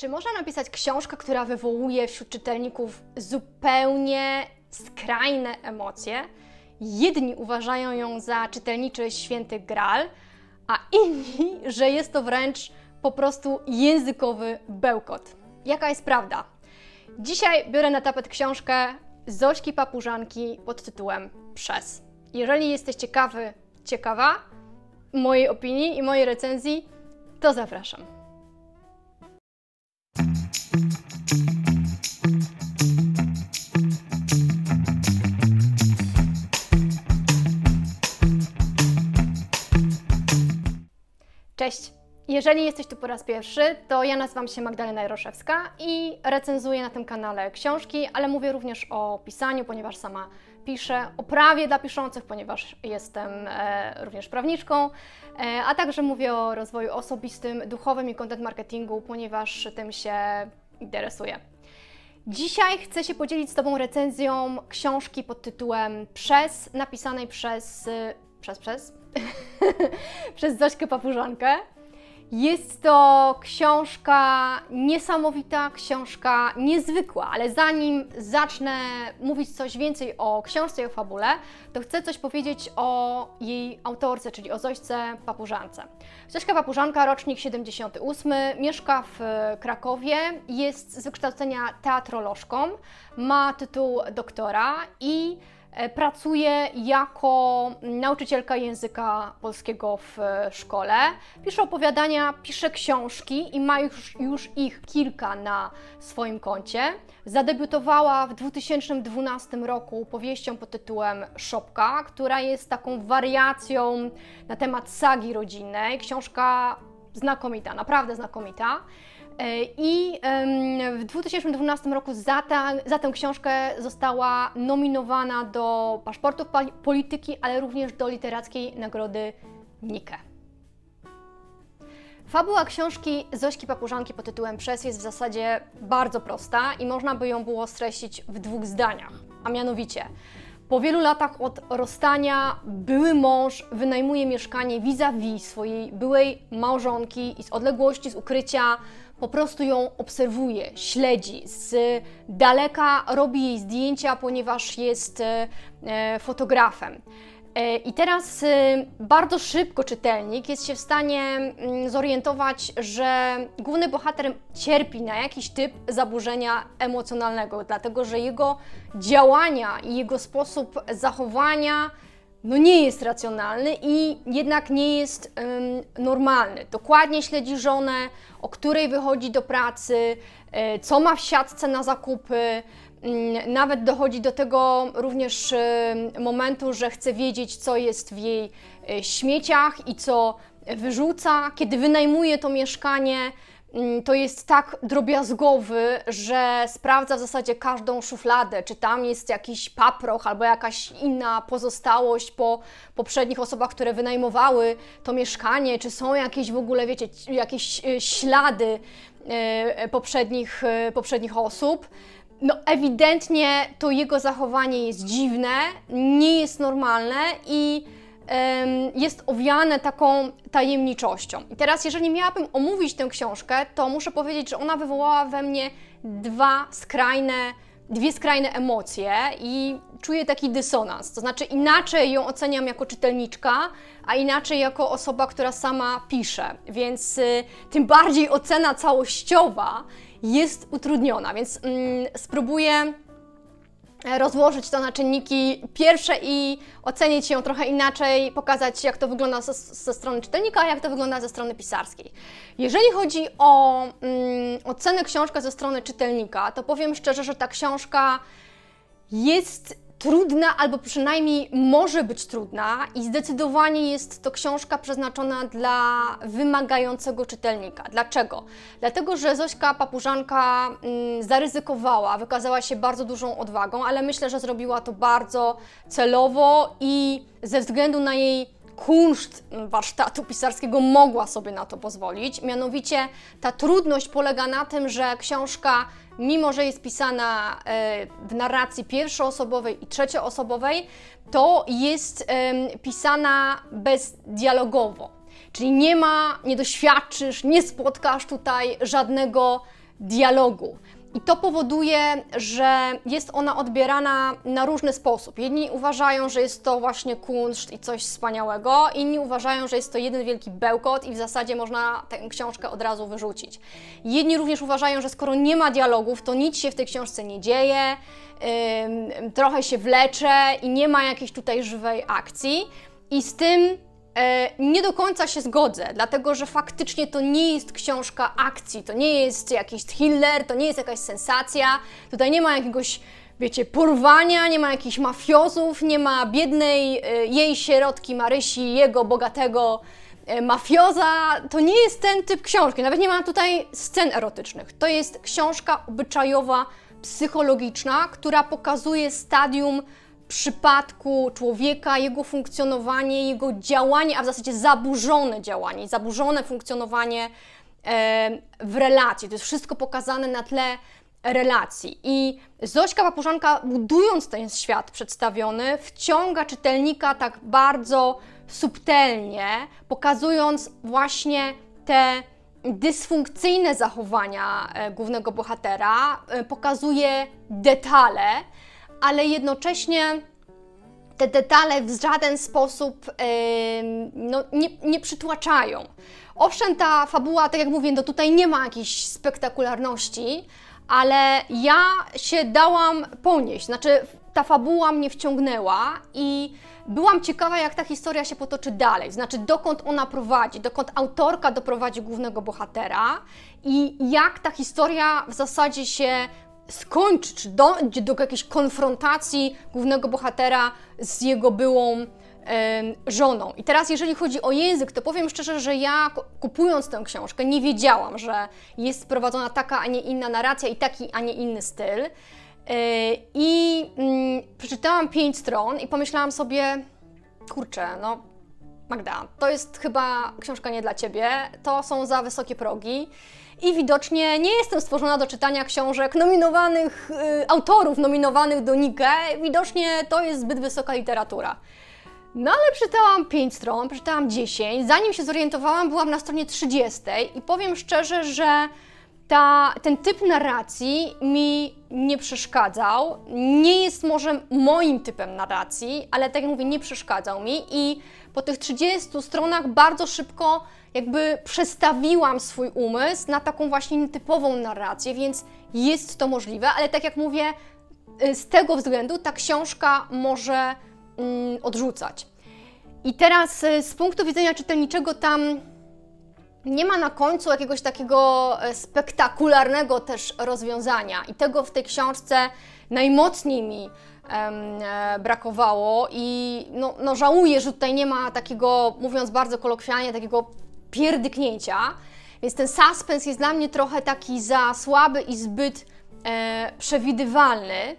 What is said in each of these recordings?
Czy można napisać książkę, która wywołuje wśród czytelników zupełnie skrajne emocje? Jedni uważają ją za czytelniczy święty Graal, a inni, że jest to wręcz po prostu językowy bełkot. Jaka jest prawda? Dzisiaj biorę na tapet książkę Zośki Papużanki pod tytułem Przez. Jeżeli jesteś ciekawy, ciekawa mojej opinii i mojej recenzji, to zapraszam. Cześć! Jeżeli jesteś tu po raz pierwszy, to ja nazywam się Magdalena Jaroszewska i recenzuję na tym kanale książki, ale mówię również o pisaniu, ponieważ sama piszę, o prawie dla piszących, ponieważ jestem e, również prawniczką, e, a także mówię o rozwoju osobistym, duchowym i content marketingu, ponieważ tym się interesuję. Dzisiaj chcę się podzielić z Tobą recenzją książki pod tytułem Przez, napisanej przez, przez, przez, przez Zośkę Papużankę. Jest to książka niesamowita, książka niezwykła, ale zanim zacznę mówić coś więcej o książce i o fabule, to chcę coś powiedzieć o jej autorce, czyli o Zośce Papużance. Zośka Papużanka, rocznik 78, mieszka w Krakowie, jest z wykształcenia teatrolożką, ma tytuł doktora i E, pracuje jako nauczycielka języka polskiego w szkole. Pisze opowiadania, pisze książki i ma już, już ich kilka na swoim koncie. Zadebiutowała w 2012 roku powieścią pod tytułem Szopka, która jest taką wariacją na temat sagi rodzinnej. Książka znakomita, naprawdę znakomita. E, I w 2012 roku za, ta, za tę książkę została nominowana do paszportów polityki, ale również do literackiej nagrody Nike. Fabuła książki Zośki Papużanki pod tytułem Przez jest w zasadzie bardzo prosta i można by ją było streścić w dwóch zdaniach, a mianowicie po wielu latach od rozstania były mąż wynajmuje mieszkanie vis-a-vis swojej byłej małżonki i z odległości, z ukrycia po prostu ją obserwuje, śledzi, z daleka robi jej zdjęcia, ponieważ jest e, e, fotografem. E, I teraz bardzo szybko czytelnik jest się w stanie mm, zorientować, że główny bohater cierpi na jakiś typ zaburzenia emocjonalnego, dlatego że jego działania i jego sposób zachowania no nie jest racjonalny i jednak nie jest normalny. Dokładnie śledzi żonę, o której wychodzi do pracy, y, co ma w siatce na zakupy. Y, nawet dochodzi do tego również momentu, że chce wiedzieć, co jest w jej y, śmieciach i co wyrzuca. Kiedy wynajmuje to mieszkanie, Mm, to jest tak drobiazgowy, że sprawdza w zasadzie każdą szufladę, czy tam jest jakiś paproch albo jakaś inna pozostałość po poprzednich osobach, które wynajmowały to mieszkanie, czy są jakieś w ogóle, wiecie, jakieś e, ślady e, poprzednich, e, poprzednich osób. No, ewidentnie to jego zachowanie jest dziwne, nie jest normalne i jest owiane taką tajemniczością. I teraz, jeżeli miałabym omówić tę książkę, to muszę powiedzieć, że ona wywołała we mnie dwa skrajne, dwie skrajne emocje i czuję taki dysonans. To znaczy, inaczej ją oceniam jako czytelniczka, a inaczej jako osoba, która sama pisze. Więc y, tym bardziej ocena całościowa jest utrudniona. Więc mm, spróbuję rozłożyć to na czynniki pierwsze i ocenić ją trochę inaczej, pokazać jak to wygląda ze, ze strony czytelnika, a jak to wygląda ze strony pisarskiej. Jeżeli chodzi o mm, ocenę książki ze strony czytelnika, to powiem szczerze, że ta książka jest trudna, albo przynajmniej może być trudna, i zdecydowanie jest to książka przeznaczona dla wymagającego czytelnika. Dlaczego? Dlatego, że Zośka Papużanka mm, zaryzykowała, wykazała się bardzo dużą odwagą, ale myślę, że zrobiła to bardzo celowo i ze względu na jej kunszt warsztatu pisarskiego mogła sobie na to pozwolić. Mianowicie ta trudność polega na tym, że książka, mimo że jest pisana e, w narracji pierwszoosobowej i trzecioosobowej, to jest pisana bezdialogowo. Czyli nie ma, nie doświadczysz, nie spotkasz tutaj żadnego dialogu. I to powoduje, że jest ona odbierana na różny sposób. Jedni uważają, że jest to właśnie kunszt i coś wspaniałego, inni uważają, że jest to jeden wielki bełkot i w zasadzie można tę książkę od razu wyrzucić. Jedni również uważają, że skoro nie ma dialogów, to nic się w tej książce nie dzieje, trochę się wlecze i nie ma jakiejś tutaj żywej akcji. I z tym nie do końca się zgodzę, dlatego że faktycznie to nie jest książka akcji, to nie jest jakiś thriller, to nie jest jakaś sensacja, tutaj nie ma jakiegoś, wiecie, porwania, nie ma jakichś mafiozów, nie ma biednej e, jej sierotki Marysi, jego bogatego e, mafioza. To nie jest ten typ książki, nawet nie ma tutaj scen erotycznych. To jest książka obyczajowa, psychologiczna, która pokazuje stadium przypadku człowieka, jego funkcjonowanie, jego działanie, a w zasadzie zaburzone działanie, zaburzone funkcjonowanie e, w relacji. To jest wszystko pokazane na tle relacji. I Zośka Papużanka, budując ten świat przedstawiony, wciąga czytelnika tak bardzo subtelnie, pokazując właśnie te dysfunkcyjne zachowania e, głównego bohatera, e, pokazuje detale, ale jednocześnie te detale w żaden sposób yy, no, nie, nie przytłaczają. Owszem, ta fabuła, tak jak mówię, no tutaj nie ma jakiejś spektakularności, ale ja się dałam ponieść. Znaczy, ta fabuła mnie wciągnęła i byłam ciekawa, jak ta historia się potoczy dalej. Znaczy, dokąd ona prowadzi, dokąd autorka doprowadzi głównego bohatera i jak ta historia w zasadzie się skończy, czy dojdzie do jakiejś konfrontacji głównego bohatera z jego byłą żoną. I teraz, jeżeli chodzi o język, to powiem szczerze, że ja kupując tę książkę nie wiedziałam, że jest prowadzona taka, a nie inna narracja i taki, a nie inny styl. E, I mm, przeczytałam pięć stron i pomyślałam sobie, kurczę, no Magda, to jest chyba książka nie dla Ciebie, to są za wysokie progi i widocznie nie jestem stworzona do czytania książek nominowanych, y, autorów nominowanych do Nike. Widocznie to jest zbyt wysoka literatura. No ale przeczytałam 5 stron, przeczytałam 10. Zanim się zorientowałam, byłam na stronie 30 i powiem szczerze, że ta, ten typ narracji mi nie przeszkadzał. Nie jest może moim typem narracji, ale tak jak mówię, nie przeszkadzał mi i po tych 30 stronach bardzo szybko jakby przestawiłam swój umysł na taką właśnie nietypową narrację, więc jest to możliwe, ale tak jak mówię, y, z tego względu ta książka może mm, odrzucać. I teraz y, z punktu widzenia czytelniczego tam nie ma na końcu jakiegoś takiego e, spektakularnego też rozwiązania i tego w tej książce najmocniej mi e, brakowało i no, no żałuję, że tutaj nie ma takiego, mówiąc bardzo kolokwialnie, takiego pierdyknięcia, więc ten suspens jest dla mnie trochę taki za słaby i zbyt e, przewidywalny.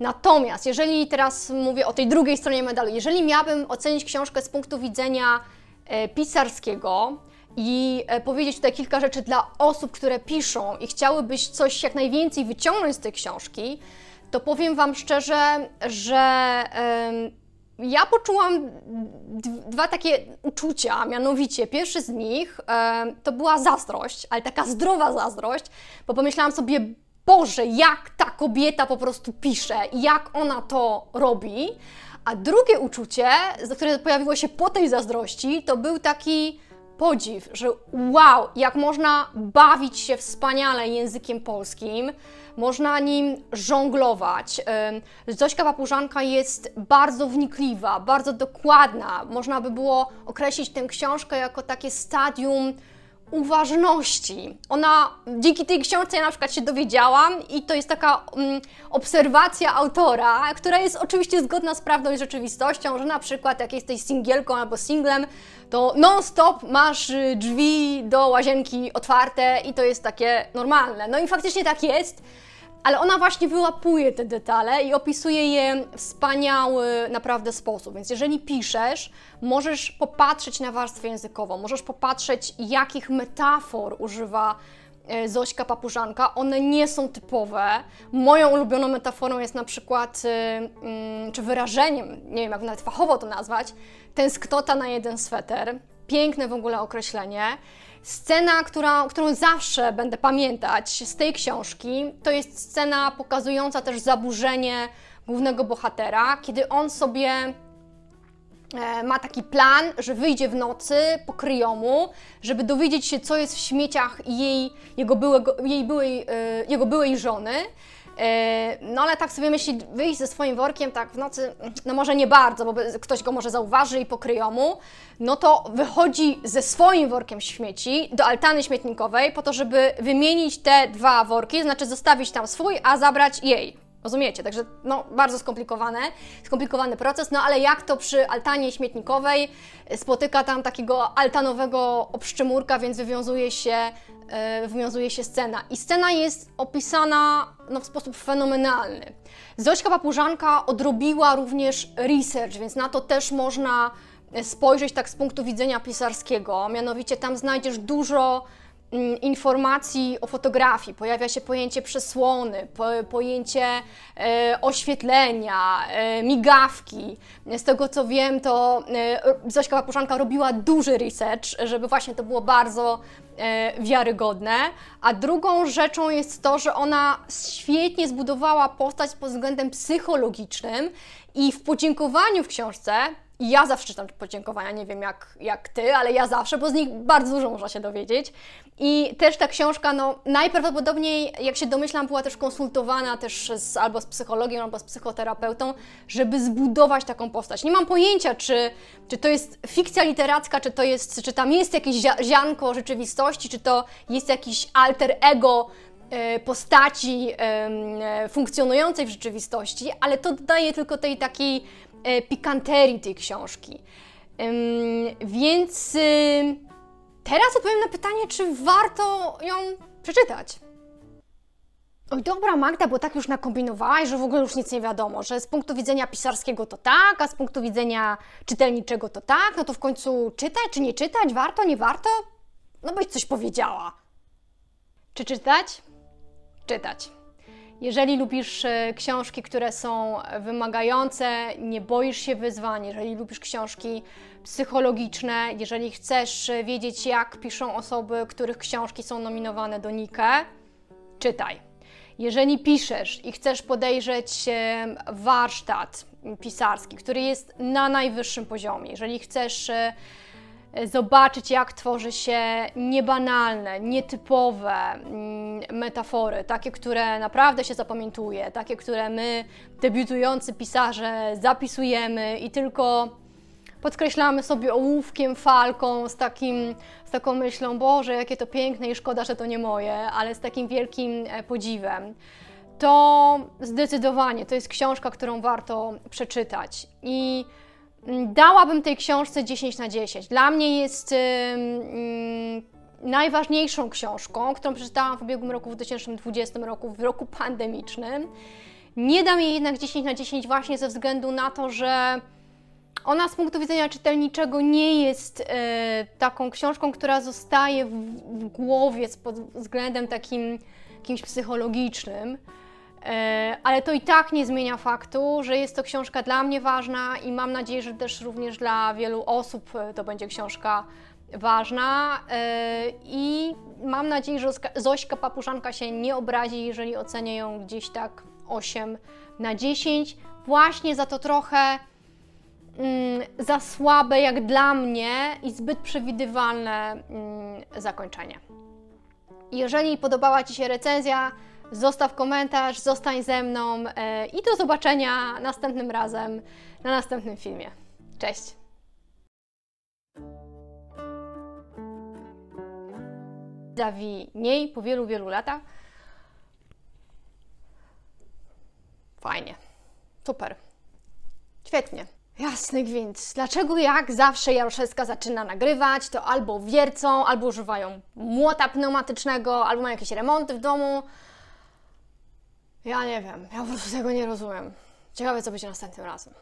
Natomiast jeżeli teraz mówię o tej drugiej stronie medalu, jeżeli miałabym ocenić książkę z punktu widzenia e, pisarskiego i e, powiedzieć tutaj kilka rzeczy dla osób, które piszą i chciałybyś coś jak najwięcej wyciągnąć z tej książki, to powiem Wam szczerze, że ja poczułam dwa takie uczucia, mianowicie pierwszy z nich e, to była zazdrość, ale taka zdrowa zazdrość, bo pomyślałam sobie, Boże, jak ta kobieta po prostu pisze jak ona to robi. A drugie uczucie, które pojawiło się po tej zazdrości, to był taki podziw, że wow, jak można bawić się wspaniale językiem polskim, można nim żonglować. Zośka Papużanka jest bardzo wnikliwa, bardzo dokładna. Można by było określić tę książkę jako takie stadium uważności. Ona, dzięki tej książce ja na przykład się dowiedziałam i to jest taka um, obserwacja autora, która jest oczywiście zgodna z prawdą i rzeczywistością, że na przykład jak jesteś singielką albo singlem, to non-stop masz y, drzwi do łazienki otwarte i to jest takie normalne. No i faktycznie tak jest ale ona właśnie wyłapuje te detale i opisuje je w wspaniały naprawdę sposób. Więc jeżeli piszesz, możesz popatrzeć na warstwę językową, możesz popatrzeć, jakich metafor używa e, Zośka Papużanka. One nie są typowe. Moją ulubioną metaforą jest na przykład, e, mm, czy wyrażeniem, nie wiem jak nawet fachowo to nazwać, tęsknota na jeden sweter. Piękne w ogóle określenie. Scena, która, którą zawsze będę pamiętać z tej książki, to jest scena pokazująca też zaburzenie głównego bohatera, kiedy on sobie e, ma taki plan, że wyjdzie w nocy po kryjomu, żeby dowiedzieć się, co jest w śmieciach jej, jego, byłego, jej byłej, e, jego byłej żony. E, no ale tak sobie myśli, wyjść ze swoim workiem tak w nocy, no może nie bardzo, bo ktoś go może zauważy i pokryją mu, no to wychodzi ze swoim workiem śmieci do altany śmietnikowej po to, żeby wymienić te dwa worki, znaczy zostawić tam swój, a zabrać jej. Rozumiecie? Także no, bardzo skomplikowane, skomplikowany proces, no ale jak to przy altanie śmietnikowej spotyka tam takiego altanowego obszczymurka, więc wywiązuje się, yy, wywiązuje się scena. I scena jest opisana no, w sposób fenomenalny. Zośka Papużanka odrobiła również research, więc na to też można spojrzeć tak z punktu widzenia pisarskiego. Mianowicie tam znajdziesz dużo informacji o fotografii, pojawia się pojęcie przesłony, po, pojęcie e, oświetlenia, e, migawki. Z tego co wiem, to e, Zośka Papuszanka robiła duży research, żeby właśnie to było bardzo wiarygodne. A drugą rzeczą jest to, że ona świetnie zbudowała postać pod względem psychologicznym i w podziękowaniu w książce i ja zawsze czytam podziękowania, nie wiem jak, jak ty, ale ja zawsze, bo z nich bardzo dużo można się dowiedzieć. I też ta książka, no najprawdopodobniej, jak się domyślam, była też konsultowana też z, albo z psychologiem, albo z psychoterapeutą, żeby zbudować taką postać. Nie mam pojęcia, czy, czy to jest fikcja literacka, czy to jest, czy tam jest jakieś ziarnko rzeczywistości, czy to jest jakiś alter ego e, postaci e, funkcjonującej w rzeczywistości, ale to daje tylko tej takiej pikanterii tej książki. Więc y, teraz odpowiem na pytanie, czy warto ją przeczytać. Oj, dobra Magda, bo tak już nakombinowałaś, że w ogóle już nic nie wiadomo, że z punktu widzenia pisarskiego to tak, a z punktu widzenia czytelniczego to tak, no to w końcu czytać czy nie czytać, warto, nie warto? No byś coś powiedziała. Czy czytać? Czytać. Jeżeli lubisz e, książki, które są wymagające, nie boisz się wyzwań, jeżeli lubisz książki psychologiczne, jeżeli chcesz e, wiedzieć, jak piszą osoby, których książki są nominowane do Nike, czytaj. Jeżeli piszesz i chcesz podejrzeć e, warsztat pisarski, który jest na najwyższym poziomie, jeżeli chcesz zobaczyć, jak tworzy się niebanalne, nietypowe mm, metafory, takie, które naprawdę się zapamiętuje, takie, które my, debiutujący pisarze, zapisujemy i tylko podkreślamy sobie ołówkiem, falką, z, takim, z taką myślą, Boże, jakie to piękne i szkoda, że to nie moje, ale z takim wielkim e, podziwem. To zdecydowanie to jest książka, którą warto przeczytać. I dałabym tej książce 10 na 10. Dla mnie jest yy, najważniejszą książką, którą przeczytałam w ubiegłym roku, w 2020 roku, w roku pandemicznym. Nie dam jej jednak 10 na 10 właśnie ze względu na to, że ona z punktu widzenia czytelniczego nie jest y, taką książką, która zostaje w, w głowie pod względem takim jakimś psychologicznym. E, ale to i tak nie zmienia faktu, że jest to książka dla mnie ważna i mam nadzieję, że też również dla wielu osób e, to będzie książka ważna. E, I mam nadzieję, że Zośka Papuszanka się nie obrazi, jeżeli ocenię ją gdzieś tak 8 na 10, właśnie za to trochę mm, za słabe jak dla mnie i zbyt przewidywalne mm, zakończenie. Jeżeli podobała Ci się recenzja, zostaw komentarz, zostań ze mną e, i do zobaczenia następnym razem na następnym filmie. Cześć! niej po wielu, wielu latach. Fajnie. Super. Świetnie. Jasny gwint. Dlaczego jak zawsze Jaroszewska zaczyna nagrywać, to albo wiercą, albo używają młota pneumatycznego, albo mają jakieś remonty w domu, ja nie wiem, ja po prostu tego nie rozumiem. Ciekawe, co będzie następnym razem.